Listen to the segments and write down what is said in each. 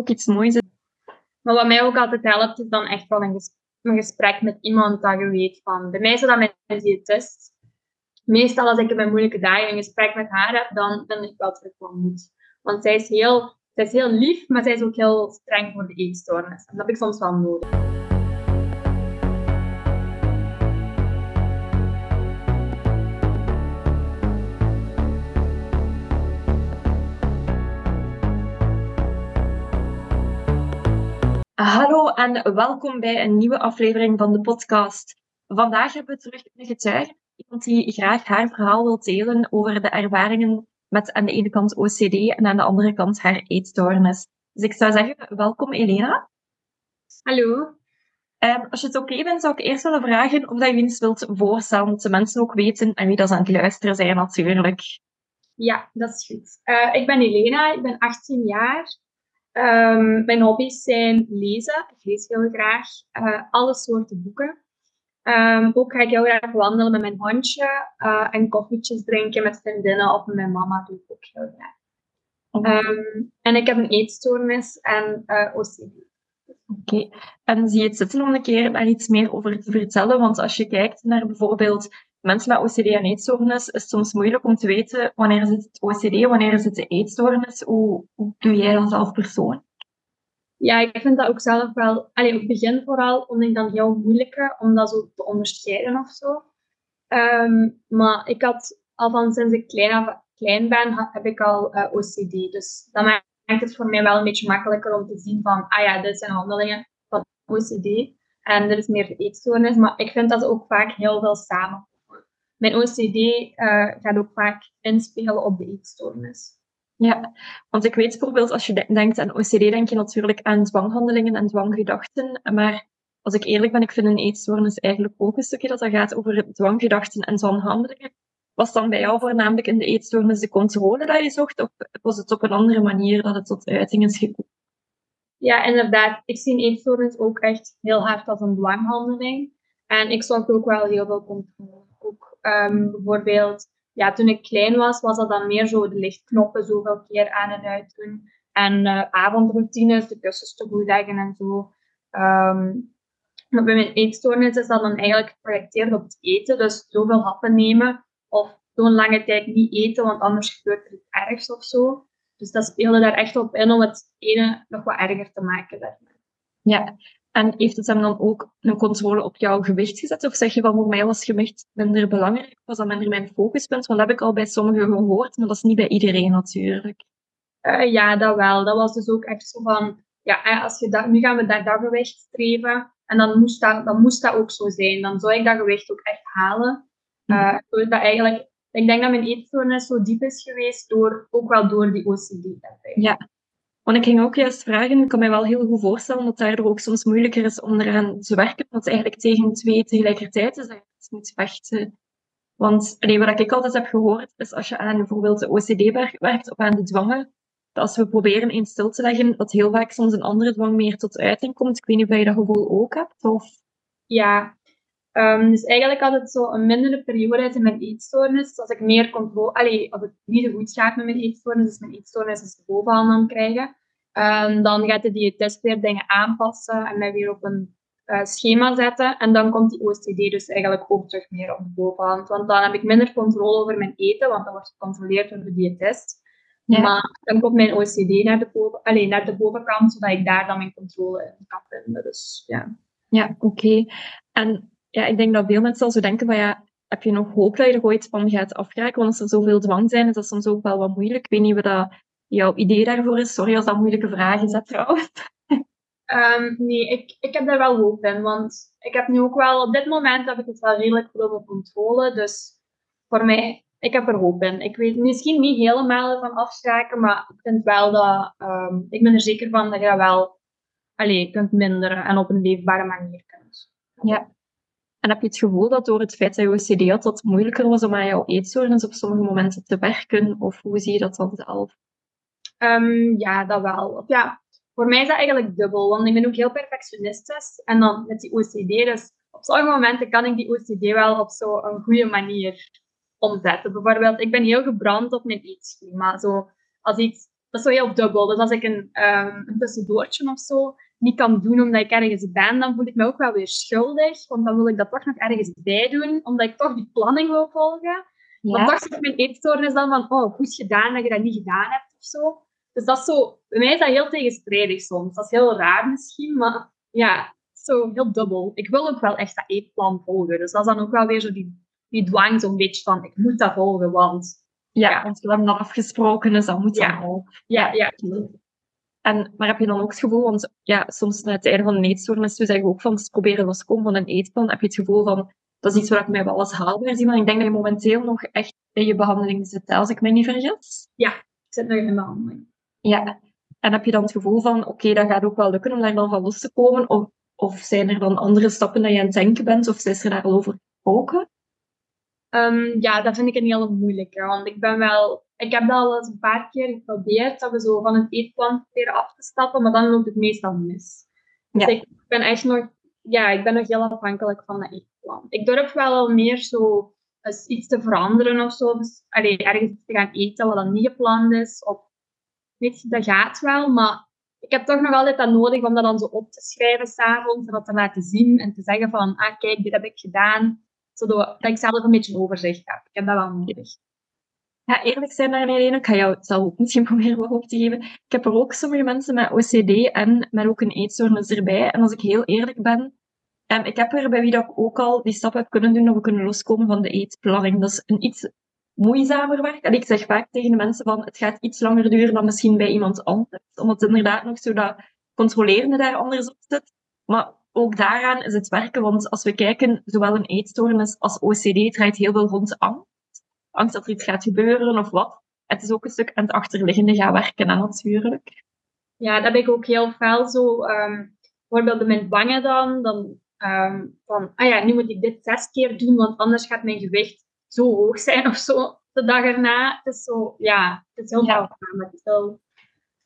ook iets moois is. Maar wat mij ook altijd helpt, is dan echt wel een, ges een gesprek met iemand dat je weet van... Bij mij is dat mijn diëtist. Meestal als ik in mijn moeilijke dagen een gesprek met haar heb, dan vind ik wel terug wat moed. Want zij is, heel, zij is heel lief, maar zij is ook heel streng voor de eetstoornis. En dat heb ik soms wel nodig. Hallo en welkom bij een nieuwe aflevering van de podcast. Vandaag hebben we terug een getuige, iemand die graag haar verhaal wil delen over de ervaringen met aan de ene kant OCD en aan de andere kant haar eetstoornis. Dus ik zou zeggen, welkom Elena. Hallo. En als je het oké bent, zou ik eerst willen vragen of je eens wilt voorstellen, dat de mensen ook weten en wie dat aan het luisteren zijn natuurlijk. Ja, dat is goed. Uh, ik ben Elena, ik ben 18 jaar. Um, mijn hobby's zijn lezen. Ik lees heel graag uh, alle soorten boeken. Um, ook ga ik heel graag wandelen met mijn hondje uh, en koffietjes drinken met vriendinnen of met mijn mama doe ik ook heel graag. Um, en ik heb een eetstoornis en uh, OCD. Oké, okay. en zie je het zitten om een keer daar iets meer over te vertellen? Want als je kijkt naar bijvoorbeeld mensen met OCD en eetstoornis is soms moeilijk om te weten wanneer is het OCD, wanneer is het de eetstoornis. Hoe, hoe doe jij dat zelf persoonlijk? Ja, ik vind dat ook zelf wel, allee, op het begin vooral, vond ik dan heel moeilijk om dat zo te onderscheiden of zo. Um, maar ik had al van sinds ik klein, klein ben, heb ik al uh, OCD. Dus dat maakt het voor mij wel een beetje makkelijker om te zien van, ah ja, dit zijn handelingen van OCD. En dit is meer eetstoornis. Maar ik vind dat ook vaak heel veel samen mijn OCD uh, eh, gaat ook vaak inspelen op de eetstoornis. Ja, want ik weet bijvoorbeeld, als je denkt aan OCD, denk je natuurlijk aan dwanghandelingen en dwanggedachten. Maar als ik eerlijk ben, ik vind een eetstoornis eigenlijk ook een stukje dat dat gaat over dwanggedachten en dwanghandelingen. Was dan bij jou voornamelijk in de eetstoornis de controle dat je zocht, of was het op een andere manier dat het tot uiting is gekomen? Ja, inderdaad. Ik zie een eetstoornis ook echt heel hard als een dwanghandeling. En ik zocht ook wel heel veel controle. Um, bijvoorbeeld, ja, toen ik klein was, was dat dan meer zo de lichtknoppen zoveel keer aan en uit doen. En uh, avondroutines, de kussens te goed leggen en zo. Um, maar bij mijn eetstoornis is dat dan eigenlijk geprojecteerd op het eten. Dus zoveel happen nemen of zo'n lange tijd niet eten, want anders gebeurt er iets ergs of zo. Dus dat speelde daar echt op in om het ene nog wat erger te maken. Ja, en heeft het hem dan ook een controle op jouw gewicht gezet? Of zeg je van voor mij was gewicht minder belangrijk? Was dat minder mijn focuspunt? Want dat heb ik al bij sommigen gehoord, maar dat is niet bij iedereen natuurlijk. Uh, ja, dat wel. Dat was dus ook echt zo van, ja, als je dat, nu gaan we naar dat gewicht streven. En dan moest, dat, dan moest dat ook zo zijn. Dan zou ik dat gewicht ook echt halen. Uh, dat eigenlijk, ik denk dat mijn eetstoornis zo diep is geweest, door, ook wel door die OCD. Ja, ik ging ook juist vragen, ik kan mij wel heel goed voorstellen dat daardoor ook soms moeilijker is om eraan te werken, want eigenlijk tegen twee tegelijkertijd is dat je moet vechten. Want allee, wat ik altijd heb gehoord, is als je aan bijvoorbeeld de OCD werkt of aan de dwangen, dat als we proberen eens stil te leggen, dat heel vaak soms een andere dwang meer tot uiting komt. Ik weet niet of je dat gevoel ook hebt, of... Ja, um, dus eigenlijk had het zo een mindere periode in mijn eetstoornis. Als ik meer controle, allee, als het niet zo goed gaat met mijn eetstoornis, dus mijn eetstoornis is de bovenhand aan krijgen, um, dan gaat de diëtist weer dingen aanpassen en mij weer op een uh, schema zetten. En dan komt die OCD dus eigenlijk ook terug meer op de bovenhand. Want dan heb ik minder controle over mijn eten, want dat wordt gecontroleerd door de diëtist. Ja. Maar dan komt mijn OCD naar de, boven, allez, naar de bovenkant, zodat ik daar dan mijn controle in kan vinden. Dus ja. Ja, oké. En ja, ik denk dat veel mensen al zo denken van ja, heb je nog hoop dat je er ooit van gaat afraken? Want als er zoveel dwang zijn, is dat soms ook wel wat moeilijk. Ik weet niet wat dat jouw idee daarvoor is. Sorry als dat moeilijke vraag is, trouwens. Um, nee, ik, ik heb daar wel hoop in. Want ik heb nu ook wel, op dit moment heb ik het wel redelijk goed onder controle. Dus voor mij, ik heb er hoop in. Ik weet misschien niet helemaal van afschraken, maar ik vind wel dat, um, ik ben er zeker van dat je dat wel allez, kunt minderen en op een leefbare manier kunt. Ja, en heb je het gevoel dat door het feit dat je OCD had, dat het moeilijker was om aan jouw eetstoornis op sommige momenten te werken? Of hoe zie je dat dan zelf? Um, ja, dat wel. Ja, voor mij is dat eigenlijk dubbel, want ik ben ook heel perfectionistisch. En dan met die OCD, dus op sommige momenten kan ik die OCD wel op zo'n goede manier omzetten. Bijvoorbeeld, ik ben heel gebrand op mijn eetschema. Zo, als iets dat is zo heel dubbel. Dus als ik een, um, een tussendoortje of zo niet kan doen omdat ik ergens ben, dan voel ik me ook wel weer schuldig. Want dan wil ik dat toch nog ergens bij doen, omdat ik toch die planning wil volgen. Ja. Maar toch zit mijn eetstoornis dan van, oh, goed gedaan dat je dat niet gedaan hebt of zo. Dus dat is zo, bij mij is dat heel tegenstrijdig soms. Dat is heel raar misschien, maar ja, zo heel dubbel. Ik wil ook wel echt dat eetplan volgen. Dus dat is dan ook wel weer zo die, die dwang zo'n beetje van, ik moet dat volgen, want... Ja, want we hebben dat afgesproken, dus dat moet ja. ook. Ja, ja. En, maar heb je dan ook het gevoel, want ja, soms na het einde van een eetstoornis, we zeggen ook van proberen loskomen van een eetplan, heb je het gevoel van, dat is iets waar ik mij wel eens haalbaar zie, maar ik denk dat je momenteel nog echt in je behandeling zit, als ik me niet vergis. Ja, ik zit nog in de behandeling. Ja, en heb je dan het gevoel van, oké, dat gaat ook wel lukken om daar dan van los te komen, of, of zijn er dan andere stappen dat je aan het denken bent, of is er daar al over gesproken? Um, ja, dat vind ik een hele moeilijke, want ik ben wel ik heb dat al eens een paar keer geprobeerd, dat we zo van het eetplan proberen af te stappen, maar dan loopt het meestal mis. Dus ik ben echt nog, ja, ik ben nog heel afhankelijk van dat eetplan. Ik durf wel al meer zo eens iets te veranderen of zo. Dus, allee, ergens te gaan eten wat dan niet gepland is. Of, weet dat gaat wel, maar ik heb toch nog altijd dat nodig om dat dan zo op te schrijven s'avonds en dat te laten zien en te zeggen van, ah kijk, dit heb ik gedaan. Zodat ik zelf een beetje overzicht heb. Ik heb dat wel nodig ja, eerlijk zijn daarin, ik ga jou zelf ook misschien proberen wat op te geven. Ik heb er ook sommige mensen met OCD en met ook een eetstoornis erbij. En als ik heel eerlijk ben, en ik heb er bij wie dat ik ook al die stap heb kunnen doen, of we kunnen loskomen van de eetplanning. Dat is een iets moeizamer werk. En ik zeg vaak tegen de mensen van, het gaat iets langer duren dan misschien bij iemand anders. Omdat inderdaad nog zo dat controlerende daar anders op zit. Maar ook daaraan is het werken, want als we kijken, zowel een eetstoornis als OCD draait heel veel rond angst angst dat er iets gaat gebeuren of wat. Het is ook een stuk aan het achterliggende gaan werken natuurlijk. Ja, dat heb ik ook heel veel zo. Um, bijvoorbeeld mijn wangen dan, dan um, van, ah ja, nu moet ik dit zes keer doen, want anders gaat mijn gewicht zo hoog zijn of zo. De dag erna, het is zo, ja, het is heel ja. het is heel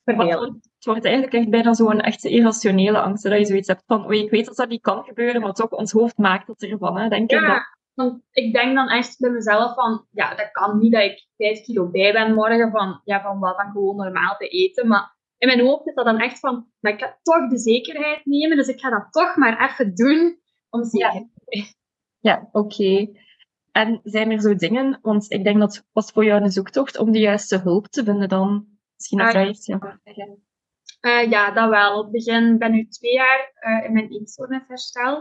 vervelend. Het wordt eigenlijk echt bijna zo'n echte irrationele angst, dat je zoiets hebt van, oei, ik weet dat dat niet kan gebeuren, maar toch, ons hoofd maakt het ervan, hè, denk ja. ik. Dat want ik denk dan echt bij mezelf van, ja, dat kan niet dat ik 5 kilo bij ben morgen van, ja, van wat dan gewoon normaal te eten. Maar in mijn hoofd is dat dan echt van, maar ik ga toch de zekerheid nemen, dus ik ga dat toch maar even doen om zeker te zijn. Ja, oké. En zijn er zo dingen, want ik denk dat was voor jou een zoektocht om de juiste hulp te vinden dan? Misschien nog uh, iets zeggen. Uh, ja, dat wel. Op het begin ben ik nu twee jaar uh, in mijn eetstoornisherstel.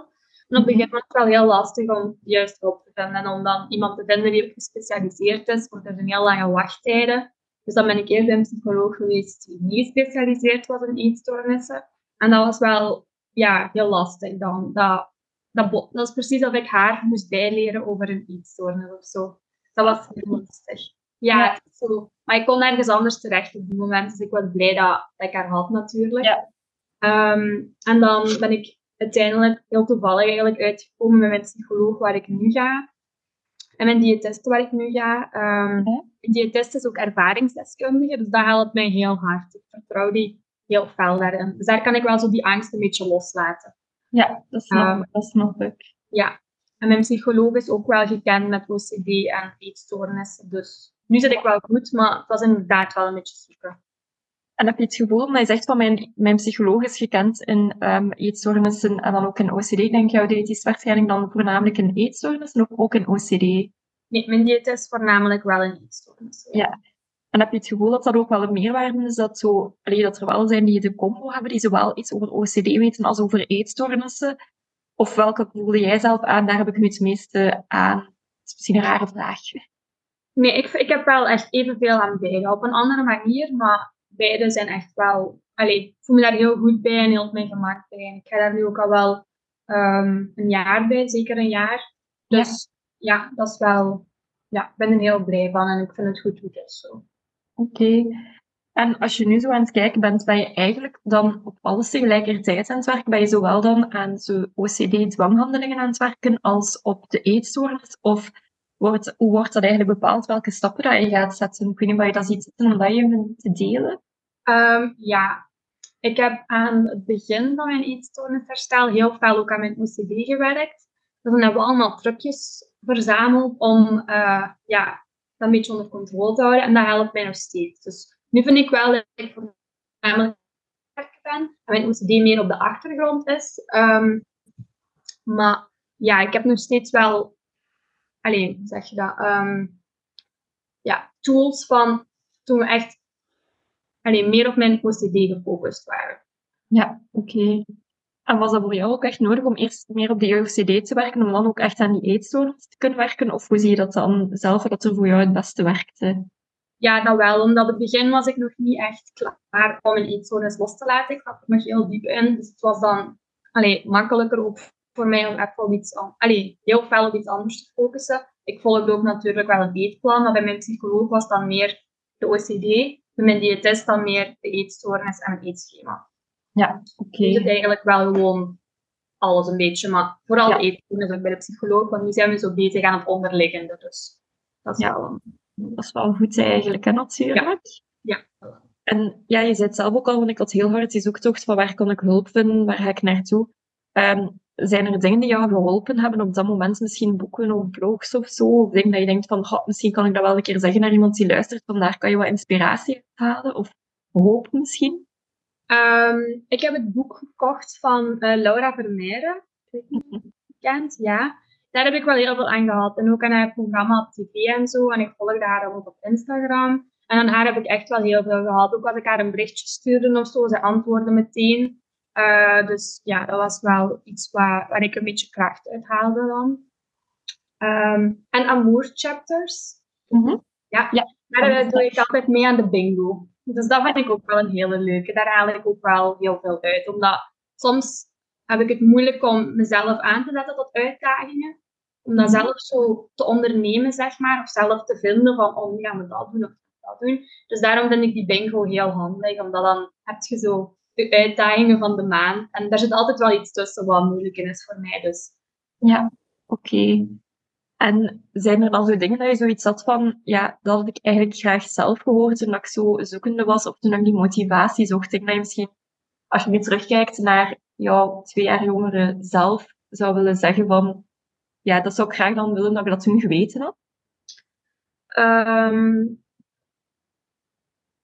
En op het begin was het wel heel lastig om juist hulp te vinden. En om dan iemand te vinden die gespecialiseerd is, want er zijn heel lange wachttijden. Dus dan ben ik eerst bij een psycholoog geweest die niet gespecialiseerd was in eetstoornissen. En dat was wel ja, heel lastig dan. Dat, dat, dat is precies of ik haar moest bijleren over een eetstoornis of zo. Dat was heel lastig. Ja, Zo. maar ik kon nergens anders terecht op die moment. Dus ik was blij dat, dat ik haar had natuurlijk. Ja. Um, en dan ben ik uiteindelijk heel toevallig eigenlijk uitgekomen met mijn psycholoog waar ik nu ga. En mijn diëtist waar ik nu ga. Um, Een diëtist is ook ervaringsdeskundige, dus dat helpt mij heel hard. Ik vertrouw die heel fel daarin. Dus daar kan ik wel zo die angst een beetje loslaten. Ja, dat snap, um, dat snap ik. Ja. En mijn psycholoog is ook wel gekend met OCD en eetstoornissen. Dus nu zit ik wel goed, maar het was inderdaad wel een beetje zoeken. En heb je het gevoel, omdat je zegt van mijn, mijn psycholoog is gekend in um, eetstoornissen en dan ook in OCD, denk jouw diëtist waarschijnlijk dan voornamelijk in eetstoornissen of ook in OCD? Nee, mijn dieet is voornamelijk wel in eetstoornissen. Ja. En heb je het gevoel dat dat ook wel een meerwaarde is, dat, zo, allee, dat er wel zijn die de combo hebben, die zowel iets over OCD weten als over eetstoornissen? Of welke voelde jij zelf aan? Daar heb ik nu het meeste aan. Dat is misschien een rare vraag. Nee, ik, ik heb wel echt evenveel aan beide. Op een andere manier, maar beide zijn echt wel... Allee, ik voel me daar heel goed bij en heel op mijn gemak bij. En ik ga daar nu ook al wel um, een jaar bij, zeker een jaar. Dus ja, ja dat is wel... Ja, ik ben er heel blij van en ik vind het goed hoe het is zo. Oké. En als je nu zo aan het kijken bent, ben je eigenlijk dan op alles tegelijkertijd aan het werken? Ben je zowel dan aan zo OCD-dwanghandelingen aan het werken als op de eetstoornis? Of wordt, hoe wordt dat eigenlijk bepaald, welke stappen dat je gaat zetten? Ik weet niet of je dat ziet zitten dat je te delen. Um, ja, ik heb aan het begin van mijn eetstoornisherstel heel veel ook aan mijn OCD gewerkt. Dus dan hebben we allemaal trucjes verzameld om uh, ja, een beetje onder controle te houden. En dat helpt mij nog steeds. Dus Nu vind ik wel dat ik voornamelijk ben en mijn OCD meer op de achtergrond is. Ehm, maar ja, ik heb nog steeds wel, alleen zeg je dat, ehm, ja, tools van toen we echt alleen meer op mijn OCD gefocust waren. Ja, oké. En was dat voor jou ook echt nodig om eerst meer op de OCD te werken, om dan ook echt aan die eetstoornis te kunnen werken? Of hoe zie je dat dan zelf, dat er voor jou het beste werkte? Ja, dat wel. Omdat in het begin was ik nog niet echt klaar om een eetstoornis los te laten. Ik zat er nog heel diep in. Dus het was dan allee, makkelijker ook voor mij om even op iets allee, heel veel op iets anders te focussen. Ik volgde ook natuurlijk wel een eetplan, maar bij mijn psycholoog was dan meer de OCD. Bij mijn diëtist dan meer de eetstoornis en het eetschema. Ja, oké. Dus het eigenlijk wel gewoon alles een beetje, maar vooral ja. eetstoornis ook bij de psycholoog, want nu zijn we zo bezig aan het onderliggende. Dus dat is ja. wel... Dat is wel goed eigenlijk, hè, natuurlijk. Ja. En ja, je zei het zelf ook al, want ik had heel hard die zoektocht van waar kan ik hulp vinden, waar ga ik naartoe. Um, zijn er dingen die jou geholpen hebben op dat moment? Misschien boeken of blogs of zo? Of dingen dat je denkt van, god, misschien kan ik dat wel een keer zeggen naar iemand die luistert, vandaar kan je wat inspiratie halen? Of hoop misschien? Um, ik heb het boek gekocht van uh, Laura je kent, ja. Daar heb ik wel heel veel aan gehad. En ook aan haar programma op tv en zo. En ik volgde haar ook op Instagram. En aan haar heb ik echt wel heel veel gehad. Ook als ik haar een berichtje stuurde of zo, ze antwoordde meteen. Uh, dus ja, dat was wel iets waar, waar ik een beetje kracht uit haalde dan. Um, en Amour Chapters. Mm -hmm. Ja, ja. daar uh, doe ik altijd mee aan de bingo. Dus dat vind ik ook wel een hele leuke. Daar haal ik ook wel heel veel uit. Omdat soms heb ik het moeilijk om mezelf aan te zetten tot uitdagingen. Om dat zelf zo te ondernemen, zeg maar. Of zelf te vinden van, oh, nu gaan we dat doen of dat doen. Dus daarom vind ik die bingo heel handig. Omdat dan heb je zo de uitdagingen van de maand. En daar zit altijd wel iets tussen wat moeilijk is voor mij. Dus. Ja, oké. En zijn er dan zo dingen dat je zoiets had van, ja, dat had ik eigenlijk graag zelf gehoord toen ik zo zoekende was, of toen ik die motivatie zocht. Ik je misschien, als je nu terugkijkt naar jouw twee jaar jongere zelf, zou willen zeggen van, ja, dat zou ik graag dan willen dat je dat toen geweten had? Um,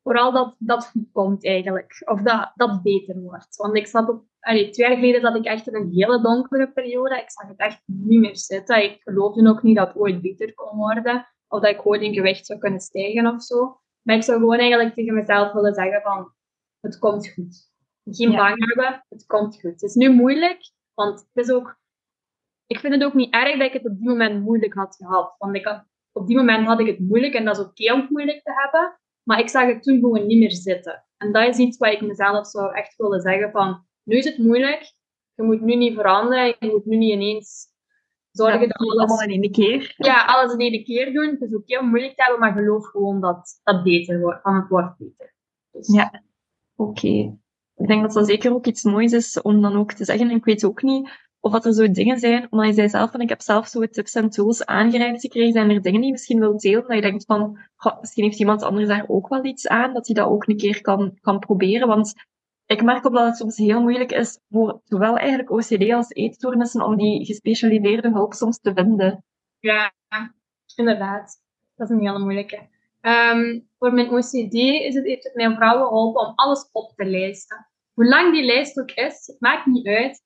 vooral dat dat goed komt eigenlijk. Of dat dat beter wordt. Want ik zat op, allee, twee jaar geleden zat ik echt in een hele donkere periode. Ik zag het echt niet meer zitten. Ik geloofde ook niet dat het ooit beter kon worden. Of dat ik ooit in gewicht zou kunnen stijgen of zo. Maar ik zou gewoon eigenlijk tegen mezelf willen zeggen van, het komt goed. Geen Ja. bang hebben, het komt goed. Het is nu moeilijk, want het is ook... Ik vind het ook niet erg dat ik het op die moment moeilijk had gehad. Want ik had, op die moment had ik het moeilijk en dat is oké om het moeilijk te hebben. Maar ik zag het toen gewoon niet meer zitten. En dat is iets wat ik mezelf zou echt willen zeggen van, nu is het moeilijk, je moet nu niet veranderen, je moet nu niet ineens zorgen Ja, dat allemaal alles, in één keer. ja, alles in één keer doen. Het is oké om moeilijk te hebben, maar geloof gewoon dat dat beter wordt, van het wordt beter. Dus, Ja. Oké. Ik denk dat dat zeker ook iets moois is om dan ook te zeggen. En ik weet ook niet of dat er zo dingen zijn, omdat je zei zelf van ik heb zelf zo tips en tools aangereikt gekregen. Zijn er dingen die je misschien wilt delen, dat je denkt van misschien heeft iemand anders daar ook wel iets aan, dat hij dat ook een keer kan, kan proberen. Want ik merk ook dat het soms heel moeilijk is voor zowel eigenlijk OCD als eetstoornissen om die gespecialiseerde hulp soms te vinden. Ja, inderdaad. Dat is een hele moeilijke. Ehm, voor mijn OCD is het, heeft het mij vooral geholpen om alles op te lijsten. Hoe lang die lijst ook is, het maakt niet uit.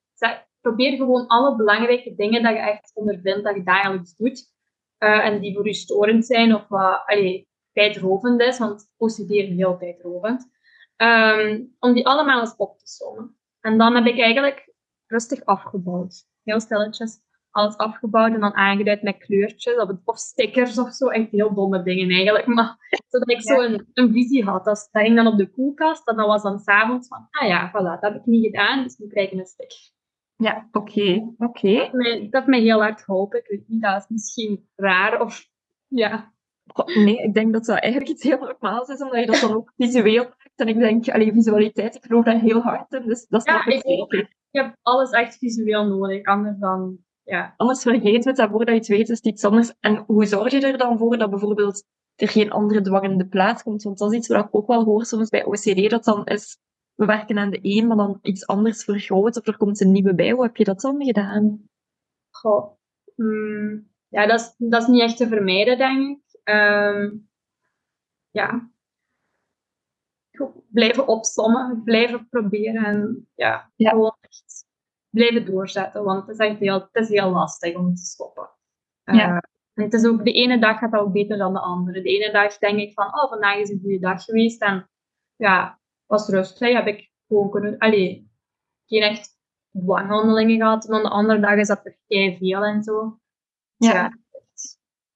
Probeer gewoon alle belangrijke dingen dat je echt ondervindt, dat je dagelijks doet. eh, en die voor je storend zijn of wat allee, tijdrovend is, want OCD is heel tijdrovend. Ehm, om die allemaal eens op te sommen. En dan heb ik eigenlijk rustig afgebouwd. Heel stilletjes alles afgebouwd en dan aangeduid met kleurtjes of, of stickers of zo. Echt heel domme dingen eigenlijk. Maar zodat ik zo een, een visie had. Dat, dat ging dan op de koelkast en dat was dan s'avonds van, ah ja, voilà, dat heb ik niet gedaan, dus nu krijg ik een sticker. Ja, oké, oké. Dat mij- dat heeft mij heel hard geholpen. Ik weet niet, dat is misschien raar of ja. Nee, ik denk dat dat eigenlijk iets heel normaals is, omdat je dat dan ook visueel maakt. En ik denk, allee, visualiteit, ik geloof daar heel hard in, dus dat Ja, snap ik ik hebt alles echt visueel nodig, anders dan, ja. Anders vergeet het, en voordat je het weet is het iets anders. En hoe zorg je er dan voor dat bijvoorbeeld er geen andere dwang in de plaats komt? Want dat is iets wat ik ook wel hoor soms bij OCD, dat dan is, we werken aan de een, maar dan iets anders vergroot, of er komt een nieuwe bij. Hoe heb je dat dan gedaan? Goh. Mm, ja, dat is, dat is niet echt te vermijden, denk ik. Ehm, ja. blijven opsommen, blijven proberen en ja, Ja. gewoon echt blijven doorzetten. Want het is echt heel, het is heel lastig om te stoppen. Ja. Eh, en het is ook, de ene dag gaat dat ook beter dan de andere. De ene dag denk ik van, oh, vandaag is een goede dag geweest. En ja, was rustig. Heb ik gewoon kunnen, allee, geen echt dwanghandelingen gehad. En dan de andere dag is dat er veel en zo. Dus Ja. ja,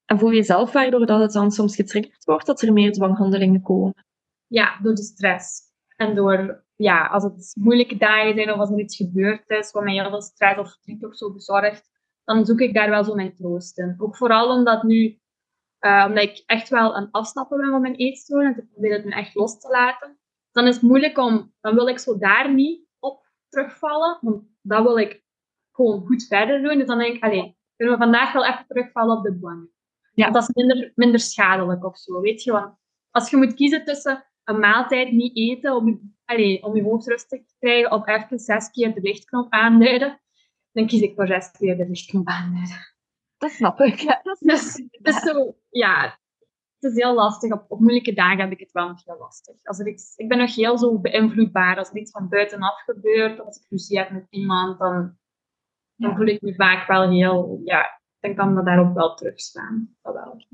En voel je zelf waardoor dat het dan soms getriggerd wordt, dat er meer dwanghandelingen komen? Ja, door de stress. En door, ja, als het moeilijke dagen zijn of als er iets gebeurd is wat mij heel veel stress of verdriet of zo bezorgt, dan zoek ik daar wel zo mijn troost in. Ook vooral omdat nu, eh, omdat ik echt wel een afstapper ben van mijn eetstoornis, en ik probeer het nu echt los te laten, dan is het moeilijk om, dan wil ik zo daar niet op terugvallen, want dat wil ik gewoon goed verder doen. Dus dan denk ik, allee, kunnen we vandaag wel even terugvallen op de dwang. Ja. Dat is minder, minder schadelijk of zo, weet je. Want als je moet kiezen tussen een maaltijd niet eten om je, om je hoofd rustig te krijgen of even zes keer de lichtknop aanduiden, dan kies ik voor zes keer de lichtknop aanduiden. Dat snap ik. Ja, dat Dus is zo, ja, het is heel lastig. Op, op moeilijke dagen heb ik het wel nog heel lastig. Als er iets, ik ben nog heel zo beïnvloedbaar. Als er iets van buitenaf gebeurt, als ik ruzie heb met iemand, dan, dan voel ik me vaak wel heel, ja, dan kan dat daarop wel terugstaan. Dat wel.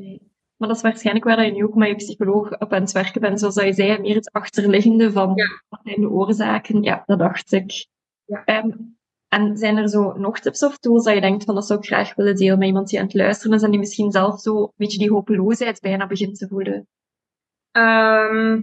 Maar dat is waarschijnlijk waar je nu ook met je psycholoog op aan het werken bent. Zoals je zei, meer het achterliggende van Ja. wat zijn de oorzaken. Ja, dat dacht ik. Ja. Ehm, en zijn er zo nog tips of tools dat je denkt van dat zou ik graag willen delen met iemand die aan het luisteren is en die misschien zelf zo een beetje die hopeloosheid bijna begint te voelen? Ehm,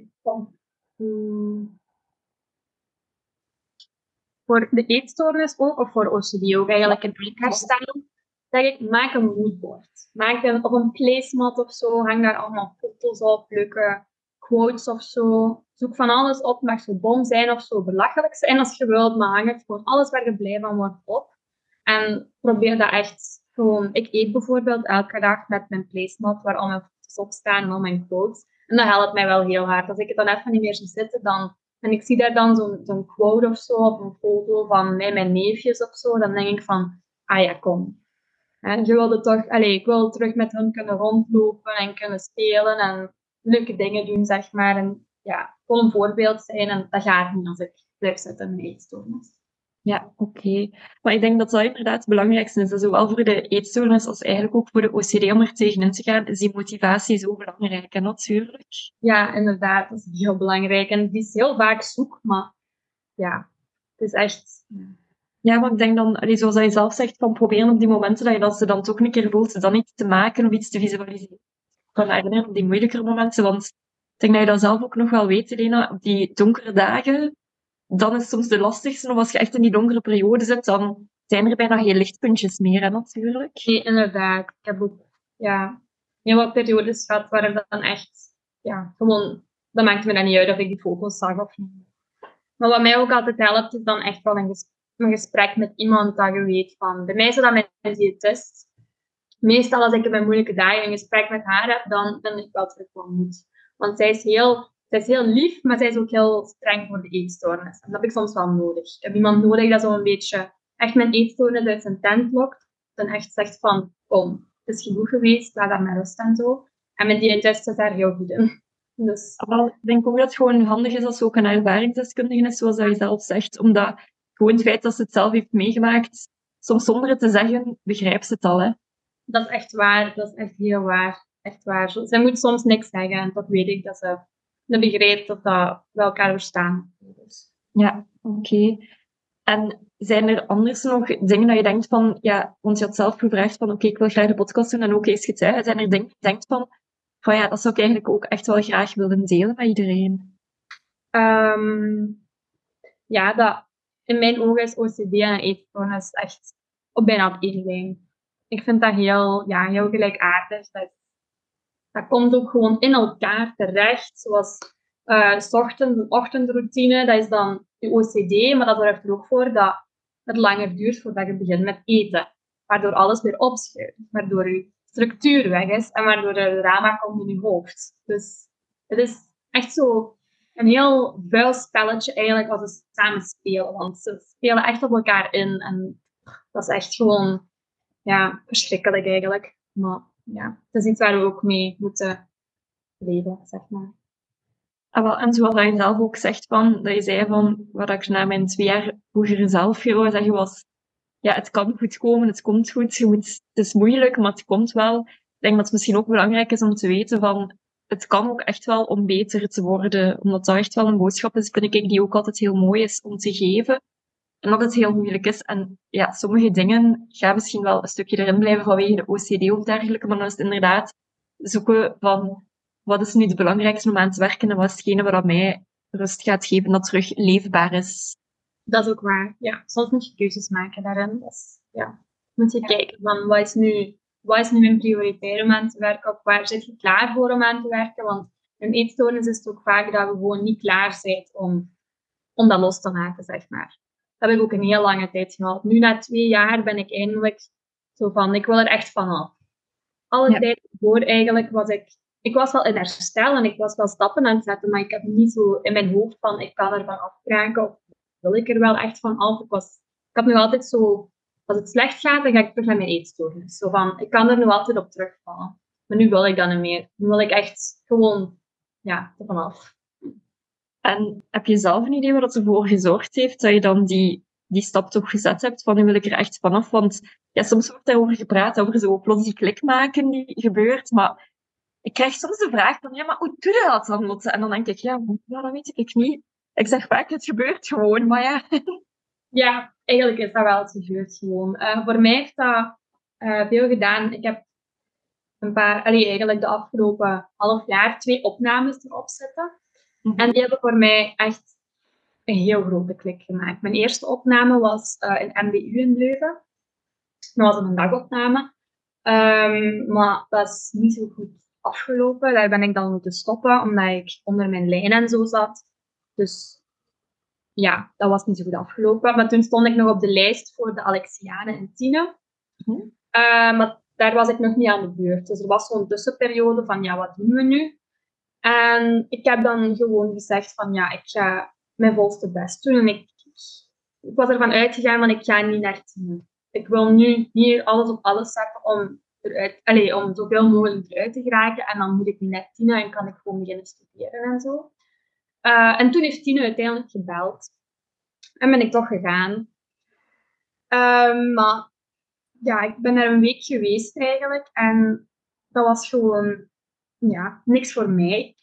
voor de eetstoornis ook, of voor OCD ook eigenlijk in mijn herstel, zeg ik, maak een moodboard. Maak een, op een placemat of zo, hang daar allemaal foto's op, leuke quotes of zo. Zoek van alles op, mag zo dom zijn of zo belachelijk zijn als je wilt, maar hang het gewoon alles waar je blij van wordt op. En probeer dat echt gewoon... Ik eet bijvoorbeeld elke dag met mijn placemat, waar al mijn foto's op staan en al mijn quotes. En dat helpt mij wel heel hard. Als ik het dan even niet meer zie zitten, dan, en ik zie daar dan zo'n quote of zo op een foto van mij, mijn neefjes of zo, dan denk ik van, ah ja, kom. En je wilde toch, allez, ik wil terug met hen kunnen rondlopen en kunnen spelen en leuke dingen doen, zeg maar. En ja, gewoon een voorbeeld zijn en dat gaat niet als ik blijf zitten mijn eetstoornis. Ja, oké. Maar ik denk dat dat inderdaad het belangrijkste is. Zowel voor de eetstoornis als eigenlijk ook voor de OCD om er tegenin te gaan, is die motivatie zo belangrijk. En natuurlijk. Ja, inderdaad, dat is heel belangrijk. En die is heel vaak zoek, maar ja, het is echt... Ja, maar ik denk dan, zoals je zelf zegt, van proberen op die momenten dat je dat ze dan toch een keer voelt, dan iets te maken of iets te visualiseren. Kan herinneren op die moeilijkere momenten, want ik denk dat je dat zelf ook nog wel weet, Elena, op die donkere dagen, dan is het soms de lastigste, of als je echt in die donkere periode zit, dan zijn er bijna geen lichtpuntjes meer, hè, natuurlijk. Nee, inderdaad. Ik heb ook ja, heel wat periodes gehad waar ik dan echt, ja, gewoon, dat maakte me dan niet uit of ik die foto's zag of niet. Maar wat mij ook altijd helpt, is dan echt wel een, ges- een gesprek met iemand dat je weet van, bij mij is dat met diëtist. Meestal als ik mijn moeilijke dagen een gesprek met haar heb, dan ben ik wel terug. Want zij is heel, zij is heel lief, maar zij is ook heel streng voor de eetstoornis. En dat heb ik soms wel nodig. Ik heb iemand nodig dat zo een beetje echt mijn eetstoornis uit zijn tent lokt en echt zegt van, kom, het is genoeg geweest, laat daar maar rust en zo. En mijn diëtist is daar heel goed in. Dus ik denk ook dat het gewoon handig is als ze ook een ervaringsdeskundige is, zoals dat zelf zegt, omdat gewoon het feit dat ze het zelf heeft meegemaakt, soms zonder het te zeggen, begrijpt ze het al, hè. Dat is echt waar, dat is echt heel waar. Echt waar. Zij moet soms niks zeggen en toch weet ik dat ze, ze begrijpt dat, dat we elkaar verstaan. Dus. Ja, oké. En zijn er anders nog dingen dat je denkt van, ja, want je had zelf gevraagd van, oké, ik wil graag de podcast doen en ook eens gezegd, zijn er dingen dat je denkt van, van ja, dat zou ik eigenlijk ook echt wel graag willen delen met iedereen? Ehm, ja, dat, in mijn ogen is OCD en eetstoornis echt op bijna op één lijn. Ik vind dat heel, ja, heel gelijkaardig. Dat, dat komt ook gewoon in elkaar terecht. Zoals eh, s een ochtendroutine, dat is dan je OCD, maar dat zorgt er ook voor dat het langer duurt voordat je begint met eten. Waardoor alles weer opschuift, waardoor je structuur weg is en waardoor er drama komt in je hoofd. Dus het is echt zo een heel vuil spelletje eigenlijk als ze samen spelen. Want ze spelen echt op elkaar in en dat is echt gewoon ja, verschrikkelijk eigenlijk. Maar ja, het is iets waar we ook mee moeten leven, zeg maar. Ah, en zoals je zelf ook zegt, van, dat je zei van, wat ik na mijn twee jaar vroegere zelf hoorde zeggen was, ja, het kan goed komen, het komt goed, je moet, het is moeilijk, maar het komt wel. Ik denk dat het misschien ook belangrijk is om te weten van, het kan ook echt wel om beter te worden, omdat dat echt wel een boodschap is, vind ik, die ook altijd heel mooi is om te geven. En dat het heel moeilijk is. En ja, sommige dingen gaan misschien wel een stukje erin blijven vanwege de OCD of dergelijke, maar dan is het inderdaad zoeken van, wat is nu het belangrijkste om aan te werken en wat is hetgene wat mij rust gaat geven, dat terug leefbaar is. Dat is ook waar. Ja, soms moet je keuzes maken daarin. Dus, ja, moet je kijken van wat is nu, wat is nu mijn prioriteit om aan te werken of waar zit je klaar voor om aan te werken? Want in eetstoornis is het ook vaak dat we gewoon niet klaar zijn om, om dat los te maken, zeg maar. Dat heb ik ook een heel lange tijd gehad. Nu na twee jaar ben ik eindelijk zo van, ik wil er echt vanaf. Alle tijd voor eigenlijk was ik ik was wel in herstel en ik was wel stappen aan het zetten, maar ik heb niet zo in mijn hoofd van ik kan ervan afkraken of wil ik er wel echt van af. Ik, was, ik had nu altijd zo, als het slecht gaat, dan ga ik terug naar mijn eetstoornis. Zo van, ik kan er nu altijd op terugvallen. Maar nu wil ik dat niet meer. Nu wil ik echt gewoon, ja, er vanaf. En heb je zelf een idee wat ervoor gezorgd heeft dat je dan die, die stap toch gezet hebt van nu wil ik er echt vanaf? Want ja, soms wordt daarover gepraat, over zo plots klik maken die gebeurt, maar ik krijg soms de vraag van, ja, maar hoe doe je dat dan, Lotte? En dan denk ik, ja, dat weet ik niet. Ik zeg vaak, het gebeurt gewoon, maar ja. Ja, eigenlijk is dat wel, het gebeurt gewoon. Uh, voor mij heeft dat uh, veel gedaan. Ik heb een paar, allee, eigenlijk de afgelopen half jaar twee opnames erop zitten. Mm -hmm. En die hebben voor mij echt een heel grote klik gemaakt. Mijn eerste opname was uh, in MBU in Leuven. Dat was een dagopname. Um, maar dat is niet zo goed afgelopen. Daar ben ik dan moeten stoppen, omdat ik onder mijn lijn en zo zat. Dus ja, dat was niet zo goed afgelopen. Maar toen stond ik nog op de lijst voor de Alexianen in Tiene. Uh, maar daar was ik nog niet aan de beurt. Dus er was zo'n tussenperiode van, ja, wat doen we nu? En ik heb dan gewoon gezegd van, ja, ik ga mijn volste best doen. En ik, ik was ervan uitgegaan van, ik ga niet naar Tiene. Ik wil nu niet alles op alles zetten om eruit, allez, om zoveel mogelijk eruit te geraken. En dan moet ik net Tina en kan ik gewoon beginnen studeren en zo. Uh, en toen heeft Tina uiteindelijk gebeld. En ben ik toch gegaan. Um, maar ja, ik ben er een week geweest eigenlijk. En dat was gewoon ja, niks voor mij.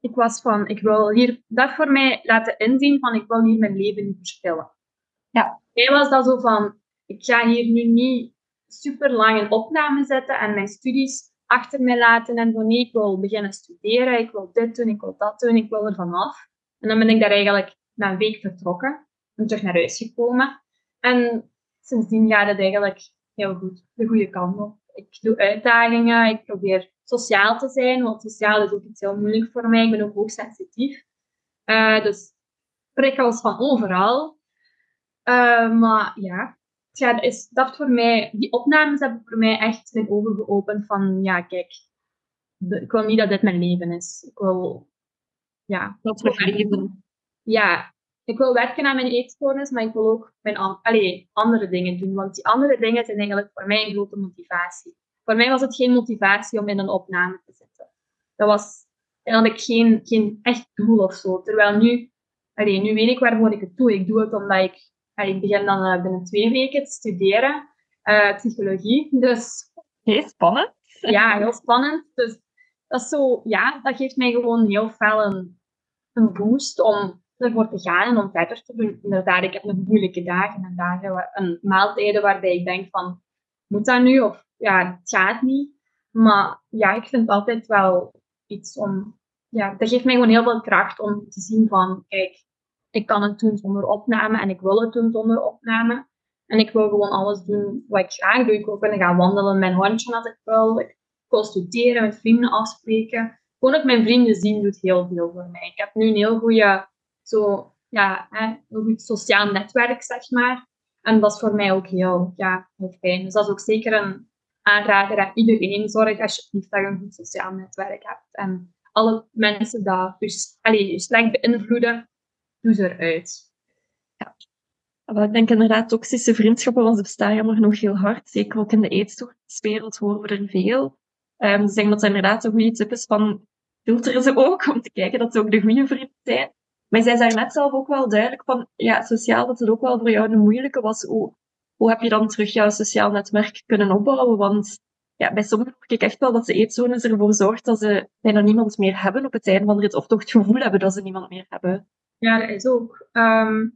Ik was van, ik wil hier dat voor mij laten inzien van, ik wil hier mijn leven niet verspillen. Ja. Hij was dat zo van, ik ga hier nu niet super lang een opname zetten en mijn studies achter mij laten en van nee, ik wil beginnen studeren, ik wil dit doen, ik wil dat doen, ik wil er vanaf. En dan ben ik daar eigenlijk na een week vertrokken en terug naar huis gekomen. En sindsdien gaat het eigenlijk heel goed, de goede kant op. Ik doe uitdagingen, ik probeer sociaal te zijn, want sociaal is ook iets heel moeilijk voor mij. Ik ben ook hoogsensitief. Uh, dus prikkels van overal. Uh, maar ja, ja, is dat voor mij, die opnames hebben voor mij echt mijn ogen geopend van, ja, kijk, ik wil niet dat dit mijn leven is. Ik wil, ja. Dat leven. Ja, ik wil werken aan mijn eetstoornis, maar ik wil ook mijn allee, andere dingen doen. Want die andere dingen zijn eigenlijk voor mij een grote motivatie. Voor mij was het geen motivatie om in een opname te zitten. Dat was, dan had ik geen, geen echt doel of zo. Terwijl nu, allee, nu weet ik waarvoor ik het doe. Ik doe het omdat ik ik begin dan uh, binnen twee weken te studeren, uh, psychologie. Dus, heel spannend. Ja, heel spannend. Dus dat, is zo, ja, dat geeft mij gewoon heel veel een, een boost om ervoor te gaan en om verder te doen. Inderdaad, ik heb nog moeilijke dagen en dagen en maaltijden waarbij ik denk van, moet dat nu? Of ja, het gaat niet. Maar ja, ik vind het altijd wel iets om, ja, dat geeft mij gewoon heel veel kracht om te zien van, kijk, ik kan het doen zonder opname en ik wil het doen zonder opname. En ik wil gewoon alles doen wat ik graag doe. Ik wil kunnen gaan wandelen met mijn hondje als ik wil. Ik wil studeren, met vrienden afspreken. Gewoon ook mijn vrienden zien doet heel veel voor mij. Ik heb nu een heel goede, zo, ja, hè, een goed sociaal netwerk, zeg maar. En dat is voor mij ook heel, ja, heel fijn. Dus dat is ook zeker een aanrader aan iedereen. Zorg dat je een goed sociaal netwerk hebt. En alle mensen die je, allez, je slecht beïnvloeden, doe ze eruit. Ja. Ik denk inderdaad, toxische vriendschappen, want ze bestaan jammer nog heel hard. Zeker ook in de eetstoorniswereld horen we er veel. Um, dus ik denk dat het inderdaad een goede tip is van filteren ze ook om te kijken dat ze ook de goede vrienden zijn. Maar zij zei net zelf ook wel duidelijk van, ja, sociaal dat het ook wel voor jou een moeilijke was. Hoe, hoe heb je dan terug jouw sociaal netwerk kunnen opbouwen? Want ja, bij sommigen hoor ik echt wel dat de eetzones ervoor zorgt dat ze bijna niemand meer hebben op het einde van de rit. Of toch het gevoel hebben dat ze niemand meer hebben. Ja, dat is ook. Ehm,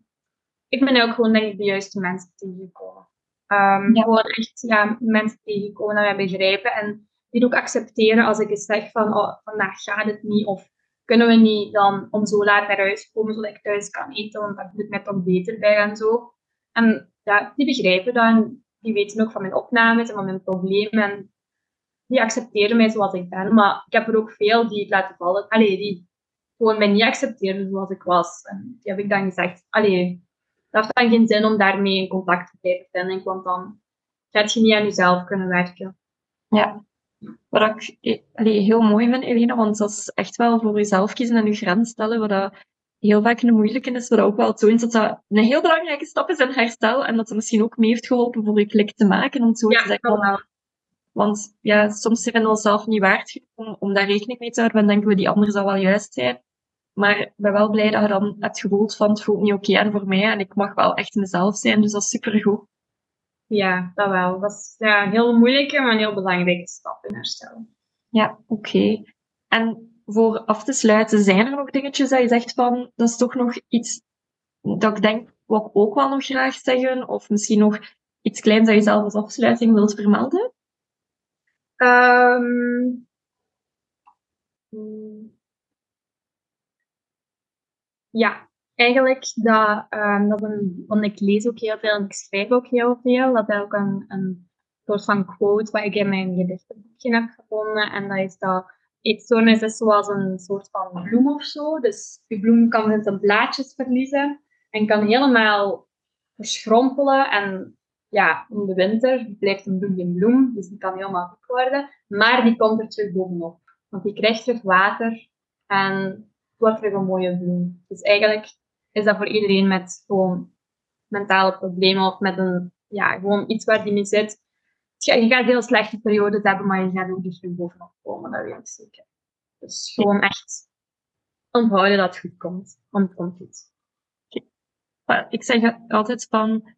ik ben ook gewoon denk ik de juiste mensen tegengekomen. Um, ja. Gewoon echt ja, mensen tegenkomen die mij begrijpen en die ook accepteren als ik eens zeg van oh, vandaag gaat het niet of kunnen we niet dan om zo laat naar huis komen zodat ik thuis kan eten, want dan voel ik me toch beter bij en zo. En ja, die begrijpen dan, die weten ook van mijn opnames en van mijn problemen en die accepteren mij zoals ik ben. Maar ik heb er ook veel die het laten vallen, allee, die gewoon mij niet accepteren zoals ik was. En die heb ik dan gezegd, allee, dat heeft dan geen zin om daarmee in contact te blijven vinden, want dan gaat je niet aan jezelf kunnen werken. Ja, wat ik eh, allee, heel mooi vind, Elena, want dat is echt wel voor jezelf kiezen en je grens stellen, wat dat heel vaak een moeilijke is, wat ook wel toont dat dat een heel belangrijke stap is in herstel en dat het misschien ook mee heeft geholpen voor je klik te maken, om zo ja, te zeggen. Want ja, soms vinden we onszelf niet waard om, om daar rekening mee te houden. Dan denken we, die andere zal wel juist zijn. Maar ik ben wel blij dat je dan hebt gevoeld van, het voelt niet oké en voor mij en ik mag wel echt mezelf zijn. Dus dat is supergoed. Ja, dat wel. Dat is ja, een heel moeilijke, maar een heel belangrijke stap in herstel. Ja, oké. En voor af te sluiten, zijn er nog dingetjes dat je zegt van, dat is toch nog iets dat ik denk, wat ik ook wel nog graag zeggen, of misschien nog iets kleins dat je zelf als afsluiting wilt vermelden? Um, ja, eigenlijk dat, um, een, want ik lees ook heel veel en ik schrijf ook heel veel. Dat is ook een, een soort van quote wat ik in mijn gedichtenboekje heb gevonden. En dat is dat eetstoornis is zoals een soort van bloem of zo. Dus die bloem kan zijn blaadjes verliezen en kan helemaal verschrompelen. En ja, in de winter blijft een bloem bloem, dus die kan helemaal dik worden. Maar die komt er terug bovenop. Want die krijgt terug water en wordt terug een mooie bloem. Dus eigenlijk is dat voor iedereen met gewoon mentale problemen of met een, ja, gewoon iets waar die mee zit. Je gaat heel slechte periodes hebben, maar je gaat ook dus weer bovenop komen, dat weet ik zeker. Dus gewoon echt onthouden dat het goed komt, want het komt goed. Ik zeg altijd van,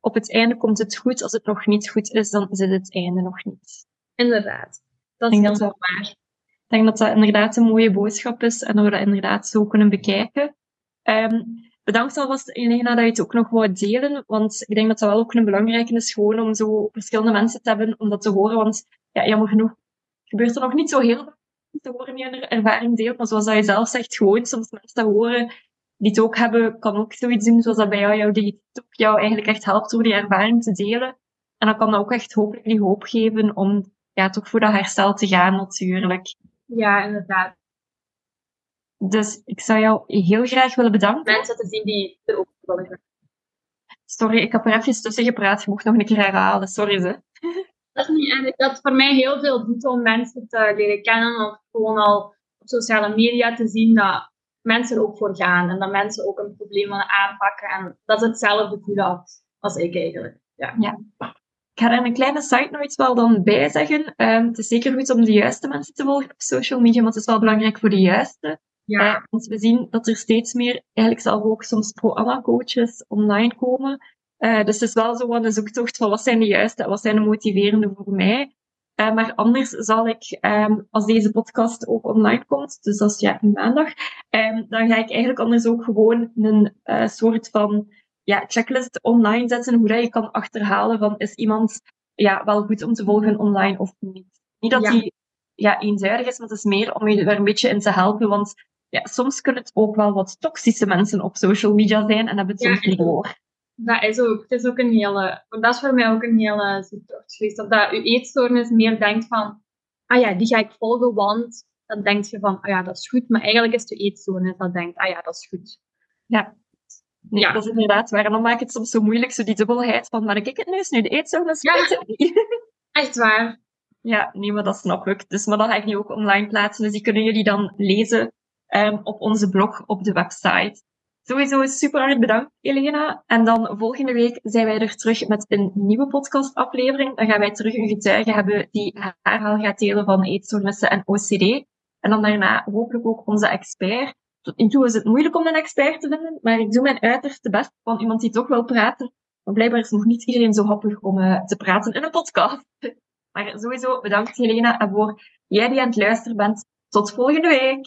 op het einde komt het goed. Als het nog niet goed is, dan het het einde nog niet. Inderdaad. Dat is heel waar. Ik denk dat dat inderdaad een mooie boodschap is en dat we dat inderdaad zo kunnen bekijken. Um, bedankt alvast, Elena, dat je het ook nog wou delen. Want ik denk dat dat wel ook een belangrijke is, gewoon om zo verschillende mensen te hebben, om dat te horen. Want ja, jammer genoeg gebeurt er nog niet zo heel veel te horen die een ervaring deelt. Maar zoals dat je zelf zegt, gewoon soms mensen te horen die het ook hebben, kan ook zoiets doen zoals dat bij jou, jou die ook jou eigenlijk echt helpt door die ervaring te delen. En dan kan dat ook echt hopelijk die hoop geven om ja, toch voor dat herstel te gaan natuurlijk. Ja, inderdaad. Dus ik zou jou heel graag willen bedanken. Mensen te zien die er ook willen. Sorry, ik heb er even tussen gepraat. Je mocht nog een keer herhalen. Sorry, ze. Dat is niet eigenlijk dat voor mij heel veel doet om mensen te leren kennen of gewoon al op sociale media te zien dat mensen er ook voor gaan en dat mensen ook een probleem willen aanpakken. En dat is hetzelfde doel als, als ik eigenlijk. Ja. ja. Ik ga er een kleine side note wel dan bij zeggen. Um, het is zeker goed om de juiste mensen te volgen op social media, maar het is wel belangrijk voor de juiste. Ja. Uh, want we zien dat er steeds meer, eigenlijk zelf ook soms pro-Anna-coaches online komen. Uh, dus het is wel zo een zoektocht van wat zijn de juiste en wat zijn de motiverende voor mij. Uh, maar anders zal ik, um, als deze podcast ook online komt, dus als ja, maandag, um, dan ga ik eigenlijk anders ook gewoon een uh, soort van ja, checklist online zetten, hoe dat je kan achterhalen van is iemand ja, wel goed om te volgen online of niet. Niet dat ja. die ja, is, maar het is meer om je er een beetje in te helpen, want ja, soms kunnen het ook wel wat toxische mensen op social media zijn en hebben het soms niet door. Dat is ook, het is ook een hele, dat is voor mij ook een hele zoektocht geweest. Dat, dat je eetstoornis meer denkt van, ah ja, die ga ik volgen, want dan denk je van, ah ja, dat is goed. Maar eigenlijk is de eetstoornis dat denkt, ah ja, dat is goed. Ja. Nee, ja. dat is inderdaad waar. En dan maakt het soms zo moeilijk, zo die dubbelheid van, maar ik het nu is nu de eetstoornis? Ja, echt waar. Ja, nee, maar dat snap ik. Dus, maar dat ga ik nu ook online plaatsen. Dus die kunnen jullie dan lezen um, op onze blog op de website. Sowieso super hard bedankt, Elena. En dan volgende week zijn wij er terug met een nieuwe podcastaflevering. Dan gaan wij terug een getuige hebben die haar verhaal gaat delen van eetstoornissen en OCD. En dan daarna hopelijk ook onze expert. Tot nu toe is het moeilijk om een expert te vinden, maar ik doe mijn uiterste best van iemand die toch wil praten. Maar blijkbaar is nog niet iedereen zo happig om uh, te praten in een podcast. Maar sowieso bedankt Helena en voor jij die aan het luisteren bent. Tot volgende week!